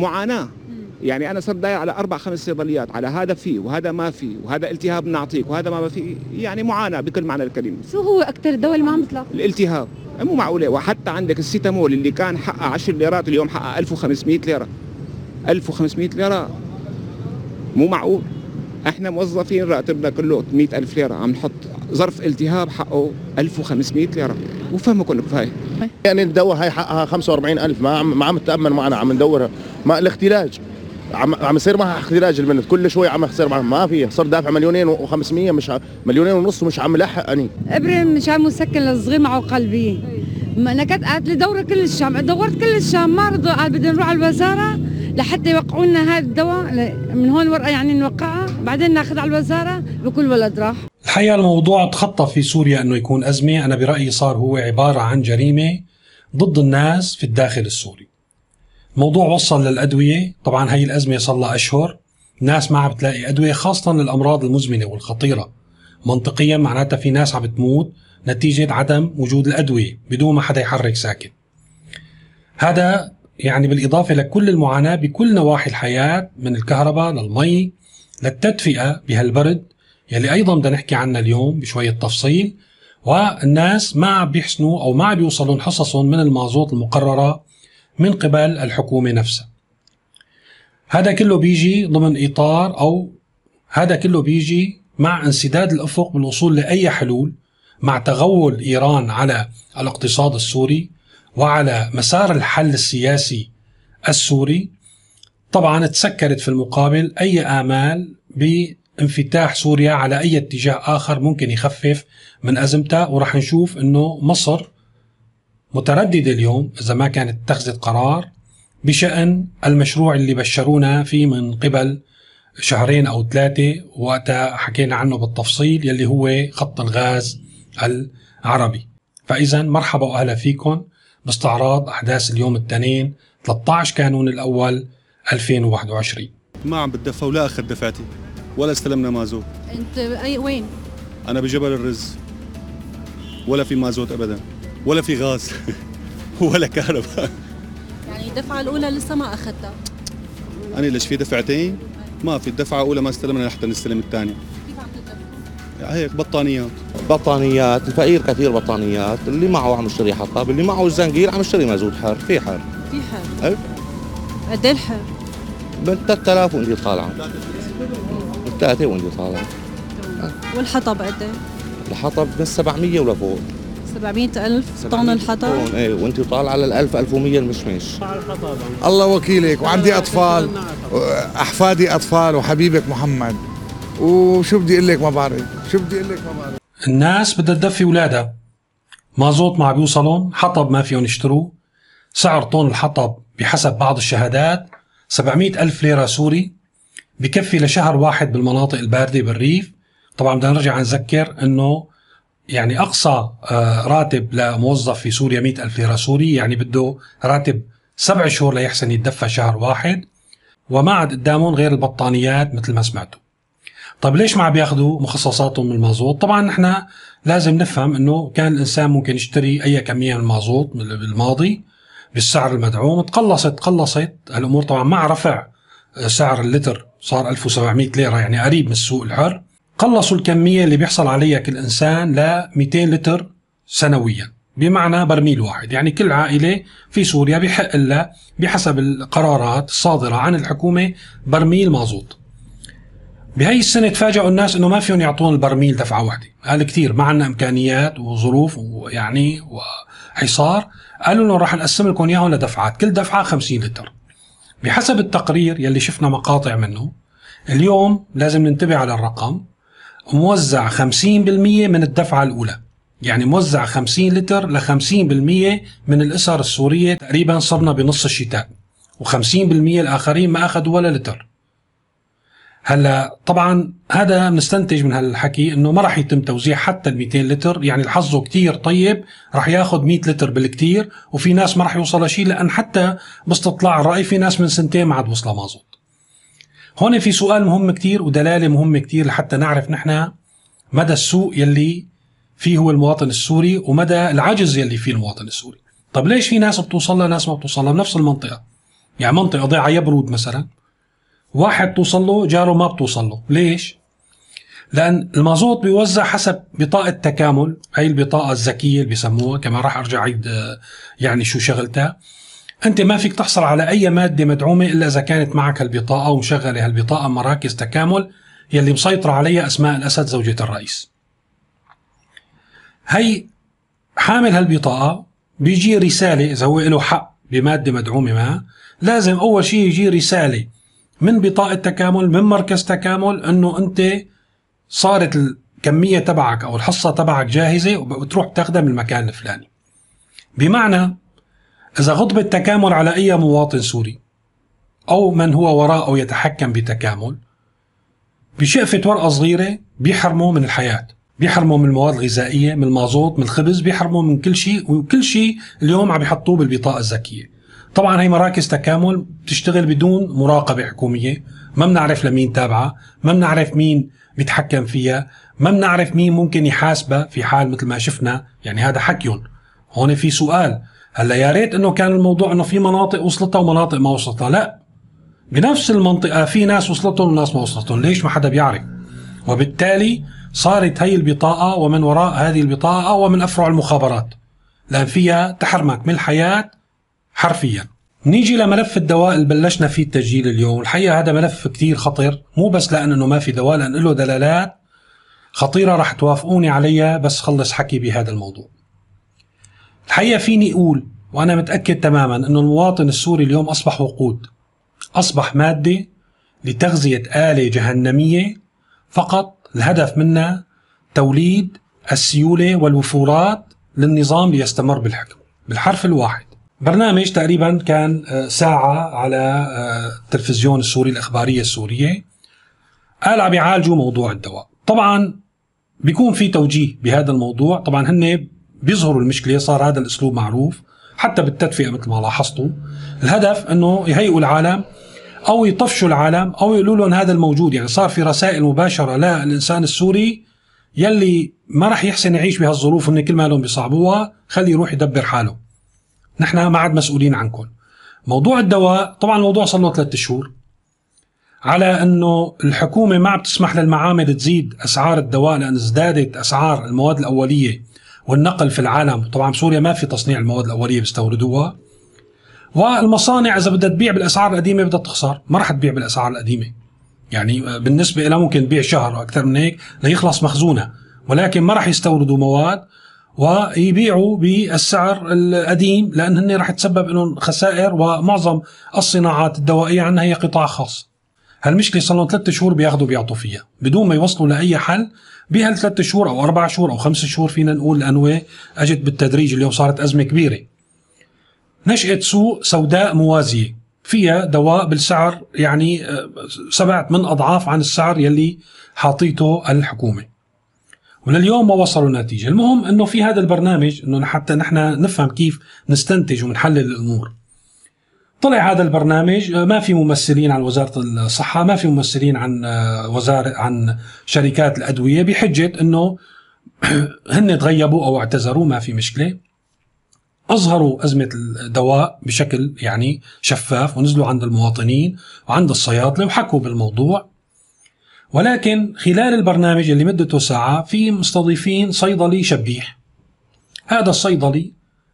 معاناة. يعني أنا صرت داير على أربع خمس صيدليات على هذا فيه وهذا ما فيه وهذا التهاب بنعطيك وهذا ما فيه يعني معاناة بكل معنى الكلمة. شو هو أكثر دواء اللي ما عم بيطلع الالتهاب. مو معقولة. وحتى عندك السيتامول اللي كان حقه 10 ليرات اليوم حقه 1500 ليرة. 1500 ليرة. مو معقول. إحنا موظفين راتبنا كله 100000 ليرة. عم نحط ظرف التهاب حقه 1500 ليرة. وفهمكم كفايه يعني الدواء هاي حقها 45000 ما عم ما عم تأمن معنا عم ندورها. ما الاختلاج. عم عم يصير معها اختلاج البنت. كل شوي عم يصير معها. ما في. صار دافع مليونين و500 مش ع- مليونين ونص ومش عم لحق أني. ابره مشان مسكن للصغير معه قلبيه ما أنا كنت قالت لي دوره كل الشام. دورت كل الشام. ما رضوا قال بدنا نروح على الوزارة لحتى يوقعوا لنا هذا الدواء من هون ورقة يعني نوقعها. بعدين ناخذ على الوزارة. بكل ولد راح. الحقيقة الموضوع تخطى في سوريا أنه يكون أزمة. أنا برأيي صار هو عبارة عن جريمة ضد الناس في الداخل السوري. الموضوع وصل للأدوية. طبعا هي الأزمة صار لها أشهر. ناس ما عم بتلاقي أدوية خاصة للأمراض المزمنة والخطيرة. منطقيا معناتها في ناس عم بتموت نتيجة عدم وجود الأدوية بدون ما حدا يحرك ساكن. هذا يعني بالإضافة لكل المعاناة بكل نواحي الحياة من الكهرباء للمي للتدفئة بهالبرد. يلي أيضا بدنا نحكي عنها اليوم بشوية تفصيل والناس ما عم بيحسنوا أو ما عم بيوصلون حصصهم من المازوت المقررة من قبل الحكومة نفسها. هذا كله بيجي ضمن إطار أو هذا كله بيجي مع انسداد الأفق بالوصول لأي حلول مع تغول إيران على الاقتصاد السوري وعلى مسار الحل السياسي السوري. طبعا تسكرت في المقابل أي آمال بانفتاح سوريا على أي اتجاه آخر ممكن يخفف من أزمتها ورح نشوف أنه مصر مترددة اليوم إذا ما كانت اتخذت قرار بشأن المشروع اللي بشرونا فيه من قبل شهرين أو ثلاثة وقتها حكينا عنه بالتفصيل يلي هو خط الغاز العربي. فإذا مرحبا وأهلا فيكم باستعراض أحداث اليوم الاثنين 13 كانون الأول 2021 ما عم بتدفى ولا أخذ دفعتي. ولا استلمنا مازوت. انت اي وين؟ أنا بجبل الرز. ولا في مازوت ابدا. ولا في غاز. ولا كهرباء. يعني الدفعة الأولى لسه ما أخذتها. أنا ليش في دفعتين؟ ما في. الدفعة الأولى ما استلمنا لحتى نستلم الثانية. كيف عم تدفع؟ هيك بطانيات. بطانيات. الفقير كثير بطانيات. اللي معه عم يشتري حطب. اللي معه الزنقير عم يشتري مازوت حر. في حر. في حر. أي. قد إيه الحر؟ ب 3000 وانت طالعة. ثلاثة وانت طالعه والحطب قد إيه؟ الحطب من 700 ولفوق 700 ألف طن الحطب؟ طن إيه وأنت طالعة لل 1000 1100 المشمش. الله وكيلك وعندي أطفال. أحفادي أطفال وحبيبك محمد. وشو بدي أقول لك ما بعرف شو بدي أقول لك ما بعرف الناس بدها تدفي أولادها. مازوت ما بيوصلون حطب ما فيهم يشتروه. سعر طن الحطب بحسب بعض الشهادات 700 ألف ليرة سوري. بكفي لشهر واحد بالمناطق الباردة بالريف. طبعا بدنا نرجع نذكر أنه يعني أقصى آه، راتب لموظف في سوريا 100 ألف ليرة سوري يعني بده راتب سبع شهور ليحسن يتدفى شهر واحد. وما عاد قدامهم غير البطانيات مثل ما سمعتوا. طيب ليش ما عم بياخذوا مخصصاتهم من المازوت؟ طبعا نحن لازم نفهم إنه كان الإنسان ممكن يشتري أي كمية من المازوت بالماضي بالسعر المدعوم. تقلصت تقلصت الأمور. طبعا مع رفع سعر اللتر صار 1700 ليرة يعني قريب من السوق الحر. قلصوا الكمية اللي بيحصل عليها كل إنسان ل 200 لتر سنويا بمعنى برميل واحد. يعني كل عائلة في سوريا بحق لها بحسب القرارات الصادرة عن الحكومة برميل مازوت. بهي السنة تفاجئوا الناس إنه ما فيهم يعطون البرميل دفعة واحدة، قال كثير ما عندنا إمكانيات وظروف ويعني وحصار، قالوا لهم راح نقسم لكم إياهم لدفعات، كل دفعة 50 لتر. بحسب التقرير يلي شفنا مقاطع منه، اليوم لازم ننتبه على الرقم موزع 50% من الدفعة الأولى. يعني موزع 50 لتر ل 50% من الأسر السورية تقريبا صرنا بنص الشتاء و50% الآخرين ما أخذوا ولا لتر هلا طبعا هذا بنستنتج من هالحكي إنه ما راح يتم توزيع حتى ال 200 لتر. يعني الحظه كتير طيب راح ياخذ 100 لتر بالكتير وفي ناس ما راح يوصل شيء لأن حتى باستطلاع الراي في ناس من سنتين ما عاد وصلها مازوت هون في سؤال مهم كتير ودلالة مهمة كتير لحتى نعرف نحن مدى السوء يلي فيه هو المواطن السوري ومدى العجز يلي فيه المواطن السوري. طب ليش في ناس بتوصل لها ناس ما بتوصل لها؟ بنفس المنطقة. يعني منطقة ضيعة يبرود مثلا. واحد توصل له جاره ما بتوصل له ليش؟ لأن المازوت بيوزع حسب بطاقة تكامل هي البطاقة الذكية اللي بيسموها كما راح أرجع عيد آه، يعني شو شغلتها. أنت ما فيك تحصل على أي مادة مدعومة إلا إذا كانت معك هالبطاقة ومشغلة هالبطاقة مراكز تكامل يلي مسيطرة عليها أسماء الأسد زوجة الرئيس. هي حامل هالبطاقة بيجي رسالة إذا هو له حق بمادة مدعومة ما لازم أول شيء يجي رسالة من بطاقه تكامل من مركز تكامل إنه أنت صارت الكمية تبعك أو الحصة تبعك جاهزة وبتروح تاخذها من المكان الفلاني. بمعنى إذا غضب التكامل على أي مواطن سوري أو من هو وراء أو يتحكم بتكامل بشقفة ورقة صغيرة بيحرموا من الحياة بيحرموا من المواد الغذائية من المازوت من الخبز بيحرموا من كل شيء وكل شيء اليوم عم يحطوه بالبطاقة الذكية. طبعا هي مراكز تكامل بتشتغل بدون مراقبة حكومية. ما بنعرف لمين تابعة ما بنعرف مين بيتحكم فيها ما بنعرف مين ممكن يحاسبها في حال مثل ما شفنا. يعني هذا حكيهم. هون في سؤال. هلأ يا ريت إنه كان الموضوع إنه في مناطق وصلتها ومناطق ما وصلتها. لا. بنفس المنطقة في ناس وصلتهم وناس ما وصلتهم. ليش ما حدا بيعرف؟ وبالتالي صارت هي البطاقة ومن وراء هذه البطاقة ومن أفرع المخابرات. لأن فيها تحرمك من الحياة حرفيا. نيجي لملف الدواء اللي بلشنا فيه التسجيل اليوم. الحقيقة هذا ملف كتير خطر مو بس لأنه ما في دواء لأن له دلالات خطيرة رح توافقوني عليها بس خلص حكي بهذا الموضوع. الحقيقة فيني أقول وأنا متأكد تماما أنه المواطن السوري اليوم أصبح وقود. أصبح مادة لتغذية آلة جهنمية فقط. الهدف منها توليد السيولة والوفورات للنظام ليستمر بالحكم. بالحرف الواحد. برنامج تقريبا كان آه، ساعة على آه، التلفزيون السوري الإخبارية السورية. قال عم يعالجوا موضوع الدواء. طبعا بيكون في توجيه بهذا الموضوع. طبعا هن بيظهروا المشكلة صار هذا الأسلوب معروف حتى بالتدفئة مثل ما لاحظتوا. الهدف أنه يهيئوا العالم أو يطفشوا العالم أو يقولوا لهم هذا الموجود. يعني صار في رسائل مباشرة للإنسان السوري يلي ما راح يحسن يعيش بهالظروف ان كل ما لهم بيصعبوها خليه يروح يدبر حاله. نحن ما عاد مسؤولين عنكم. موضوع الدواء طبعا الموضوع صار له ثلاثة شهور على إنه الحكومة ما عم تسمح للمعامل تزيد أسعار الدواء لأن ازدادت أسعار المواد الأولية والنقل في العالم. طبعا بسوريا ما في تصنيع المواد الأولية بيستوردوها. والمصانع إذا بدها تبيع بالأسعار القديمة بدها تخسر ما راح تبيع بالأسعار القديمة. يعني بالنسبة لها ممكن تبيع شهر أكثر من هيك ليخلص مخزونها ولكن ما راح يستوردوا مواد ويبيعوا بالسعر القديم لأن هن راح تسبب لهم خسائر ومعظم الصناعات الدوائية عندنا هي قطاع خاص. هالمشكلة صار لهم ثلاث شهور بياخذوا بيعطوا فيها. بدون ما يوصلوا لأي حل بهالثلاث شهور أو أربع شهور أو خمس شهور فينا نقول لأنه أجت بالتدريج اليوم صارت أزمة كبيرة. نشأة سوق سوداء موازية. فيها دواء بالسعر يعني آه، سبعة من أضعاف عن السعر يلي حاطيته الحكومة. ولليوم ما وصلوا نتيجة المهم أنه في هذا البرنامج أنه حتى نحن نفهم كيف نستنتج ونحلل الأمور. طلع هذا البرنامج آه، ما في ممثلين عن وزارة الصحة ما في ممثلين عن آه، وزارة عن شركات الأدوية بحجة أنه هن تغيبوا أو اعتذروا ما في مشكلة. أظهروا أزمة الدواء بشكل يعني شفاف ونزلوا عند المواطنين وعند الصيادلة وحكوا بالموضوع. ولكن خلال البرنامج اللي مدته ساعه في مستضيفين صيدلي شبيح. هذا الصيدلي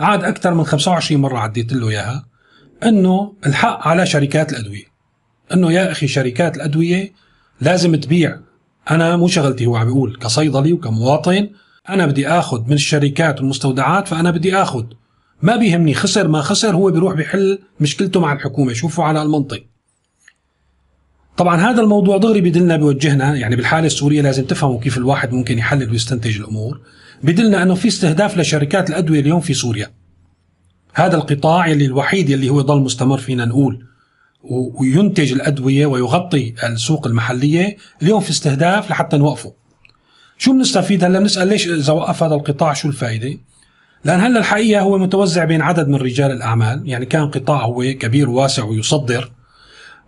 عاد أكثر من 25 مرة عديت له إياها إنه الحق على شركات الأدوية. إنه يا أخي شركات الأدوية لازم تبيع. أنا مو شغلتي هو عم بيقول كصيدلي وكمواطن أنا بدي آخذ من الشركات والمستودعات فأنا بدي آخذ. ما بيهمني خسر ما خسر هو بيروح بيحل مشكلته مع الحكومة. شوفوا على المنطق. طبعا هذا الموضوع دغري بدلنا بيوجهنا يعني بالحالة السورية لازم تفهموا كيف الواحد ممكن يحلل ويستنتج الأمور. بدلنا أنه في استهداف لشركات الأدوية اليوم في سوريا. هذا القطاع اللي الوحيد اللي هو ضل مستمر فينا نقول وينتج الأدوية ويغطي السوق المحلية اليوم في استهداف لحتى نوقفه. شو بنستفيد هلأ؟ بنسأل ليش إذا وقف هذا القطاع شو الفائده لأن هلأ الحقيقة هو متوزع بين عدد من رجال الأعمال يعني كان قطاع هو كبير وواسع ويصدر.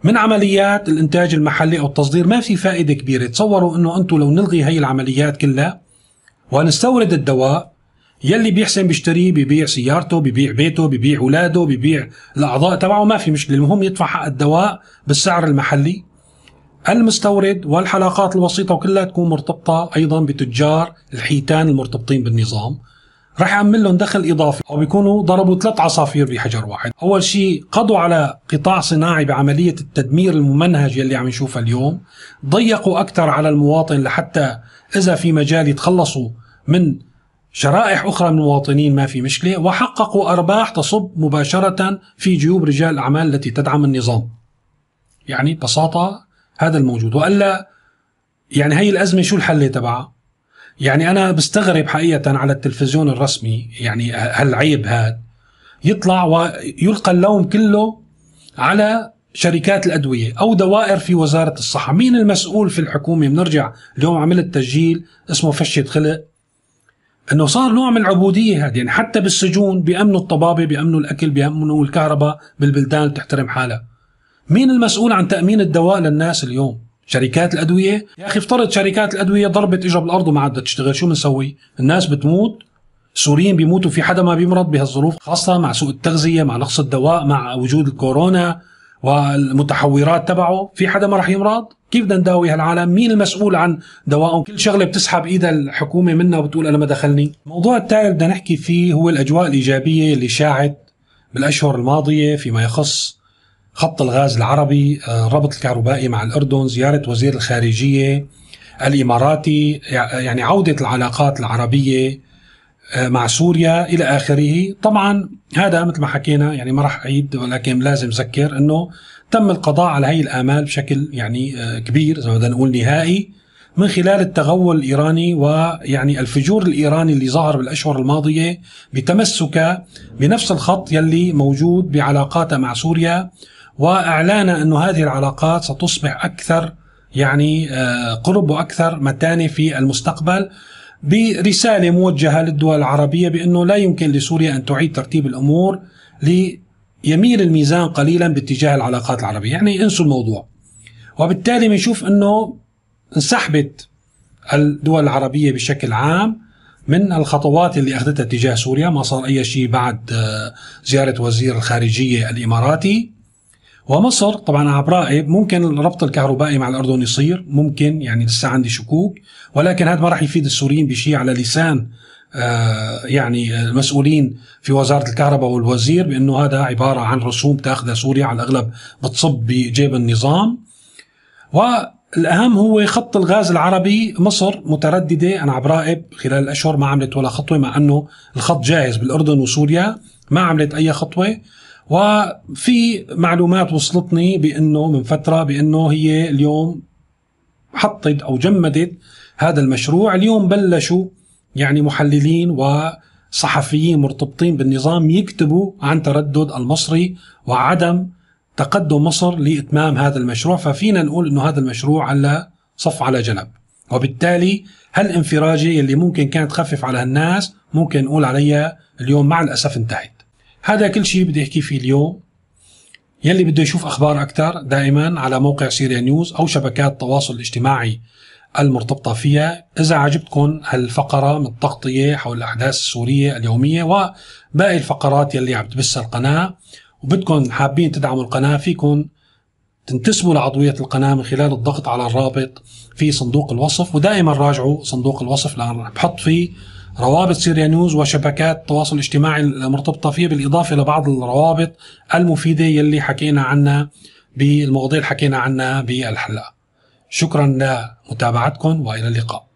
من عمليات الإنتاج المحلي أو التصدير ما في فائدة كبيرة. تصوروا أنه أنتم لو نلغي هي العمليات كلها ونستورد الدواء يلي بيحسن بيشتريه بيبيع سيارته بيبيع بيته بيبيع اولاده بيبيع الأعضاء تبعه ما في مشكلة. المهم يدفع حق الدواء بالسعر المحلي. المستورد والحلقات الوسيطة وكلها تكون مرتبطة أيضا بتجار الحيتان المرتبطين بالنظام. رح يعمل لهم دخل إضافي. أو بيكونوا ضربوا ثلاث عصافير بحجر واحد، أول شيء قضوا على قطاع صناعي بعملية التدمير الممنهج يلي عم نشوفها اليوم، ضيقوا أكثر على المواطن لحتى إذا في مجال يتخلصوا من شرائح أخرى من المواطنين ما في مشكلة، وحققوا أرباح تصب مباشرة في جيوب رجال الأعمال التي تدعم النظام. يعني ببساطة هذا الموجود. وإلا يعني هي الأزمة شو الحل تبعها؟ يعني أنا بستغرب حقيقة على التلفزيون الرسمي يعني هالعيب هذا؟ يطلع ويلقى اللوم كله على شركات الأدوية أو دوائر في وزارة الصحة، مين المسؤول في الحكومة؟ بنرجع اليوم عملت تسجيل اسمه فشة خلق. إنه صار نوع من العبودية هذه يعني حتى بالسجون بيأمنوا الطبابة بيأمنوا الأكل بيأمنوا الكهرباء بالبلدان تحترم حالها. مين المسؤول عن تأمين الدواء للناس اليوم؟ شركات الأدوية. يا أخي افترض شركات الأدوية ضربت اجى بالأرض وما عادت تشتغل شو بنسوي؟ الناس بتموت. السوريين بيموتوا في حدا ما بيمرض بهالظروف خاصة مع سوء التغذية مع نقص الدواء مع وجود الكورونا والمتحورات تبعه. في حدا ما راح يمرض؟ كيف بدنا نداوي هالعالم؟ مين المسؤول عن دوائهم كل شغلة بتسحب ايدها الحكومة منا وبتقول أنا ما دخلني. الموضوع التالي بدنا نحكي فيه هو الأجواء الإيجابية اللي شاعت بالأشهر الماضية فيما يخص خط الغاز العربي الربط الكهربائي مع الأردن زيارة وزير الخارجية الإماراتي يعني عودة العلاقات العربية مع سوريا إلى آخره. طبعا هذا مثل ما حكينا يعني ما راح أعيد ولكن لازم أذكر أنه تم القضاء على هي الآمال بشكل يعني كبير زي ما بدنا نقول نهائي من خلال التغول الإيراني ويعني الفجور الإيراني اللي ظهر بالأشهر الماضية بتمسكه بنفس الخط يلي موجود بعلاقاته مع سوريا وإعلان انه هذه العلاقات ستصبح أكثر يعني قرب وأكثر متانة في المستقبل برسالة موجهة للدول العربية بأنه لا يمكن لسوريا أن تعيد ترتيب الأمور ليميل الميزان قليلا باتجاه العلاقات العربية، يعني انسوا الموضوع. وبالتالي بنشوف أنه انسحبت الدول العربية بشكل عام من الخطوات اللي أخذتها تجاه سوريا، ما صار أي شيء بعد زيارة وزير الخارجية الإماراتي ومصر طبعا برايي ممكن الربط الكهربائي مع الأردن يصير ممكن يعني لسه عندي شكوك ولكن هذا ما راح يفيد السوريين بشيء على لسان آه يعني المسؤولين في وزارة الكهرباء والوزير بأنه هذا عبارة عن رسوم تأخذها سوريا على الأغلب بتصب بجيب النظام. والأهم هو خط الغاز العربي مصر مترددة أنا براقب خلال الأشهر ما عملت ولا خطوة مع أنه الخط جاهز بالأردن وسوريا ما عملت أي خطوة. وفي معلومات وصلتني بأنه من فترة بأنه هي اليوم حطت أو جمدت هذا المشروع. اليوم بلشوا يعني محللين وصحفيين مرتبطين بالنظام يكتبوا عن تردد المصري وعدم تقدم مصر لإتمام هذا المشروع. ففينا نقول إنه هذا المشروع على صف على جنب. وبالتالي هالانفراجة اللي ممكن كانت تخفف على الناس ممكن نقول عليها اليوم مع الأسف انتهت. هذا كل شيء بدي أحكي فيه اليوم. يلي بده يشوف أخبار أكثر دائما على موقع سيريا نيوز أو شبكات التواصل الاجتماعي المرتبطة فيها. إذا عجبتكم هالفقرة من التغطية حول الأحداث السورية اليومية وباقي الفقرات يلي عم تبثها القناة وبدكم حابين تدعموا القناة فيكم تنتسبوا لعضوية القناة من خلال الضغط على الرابط في صندوق الوصف ودائما راجعوا صندوق الوصف لأن بحط فيه روابط سيريا نيوز وشبكات التواصل الاجتماعي المرتبطة فيه بالإضافة لبعض الروابط المفيدة يلي حكينا عنها بالمواضيع اللي حكينا عنها بالحلقة. شكرا لمتابعتكم وإلى اللقاء.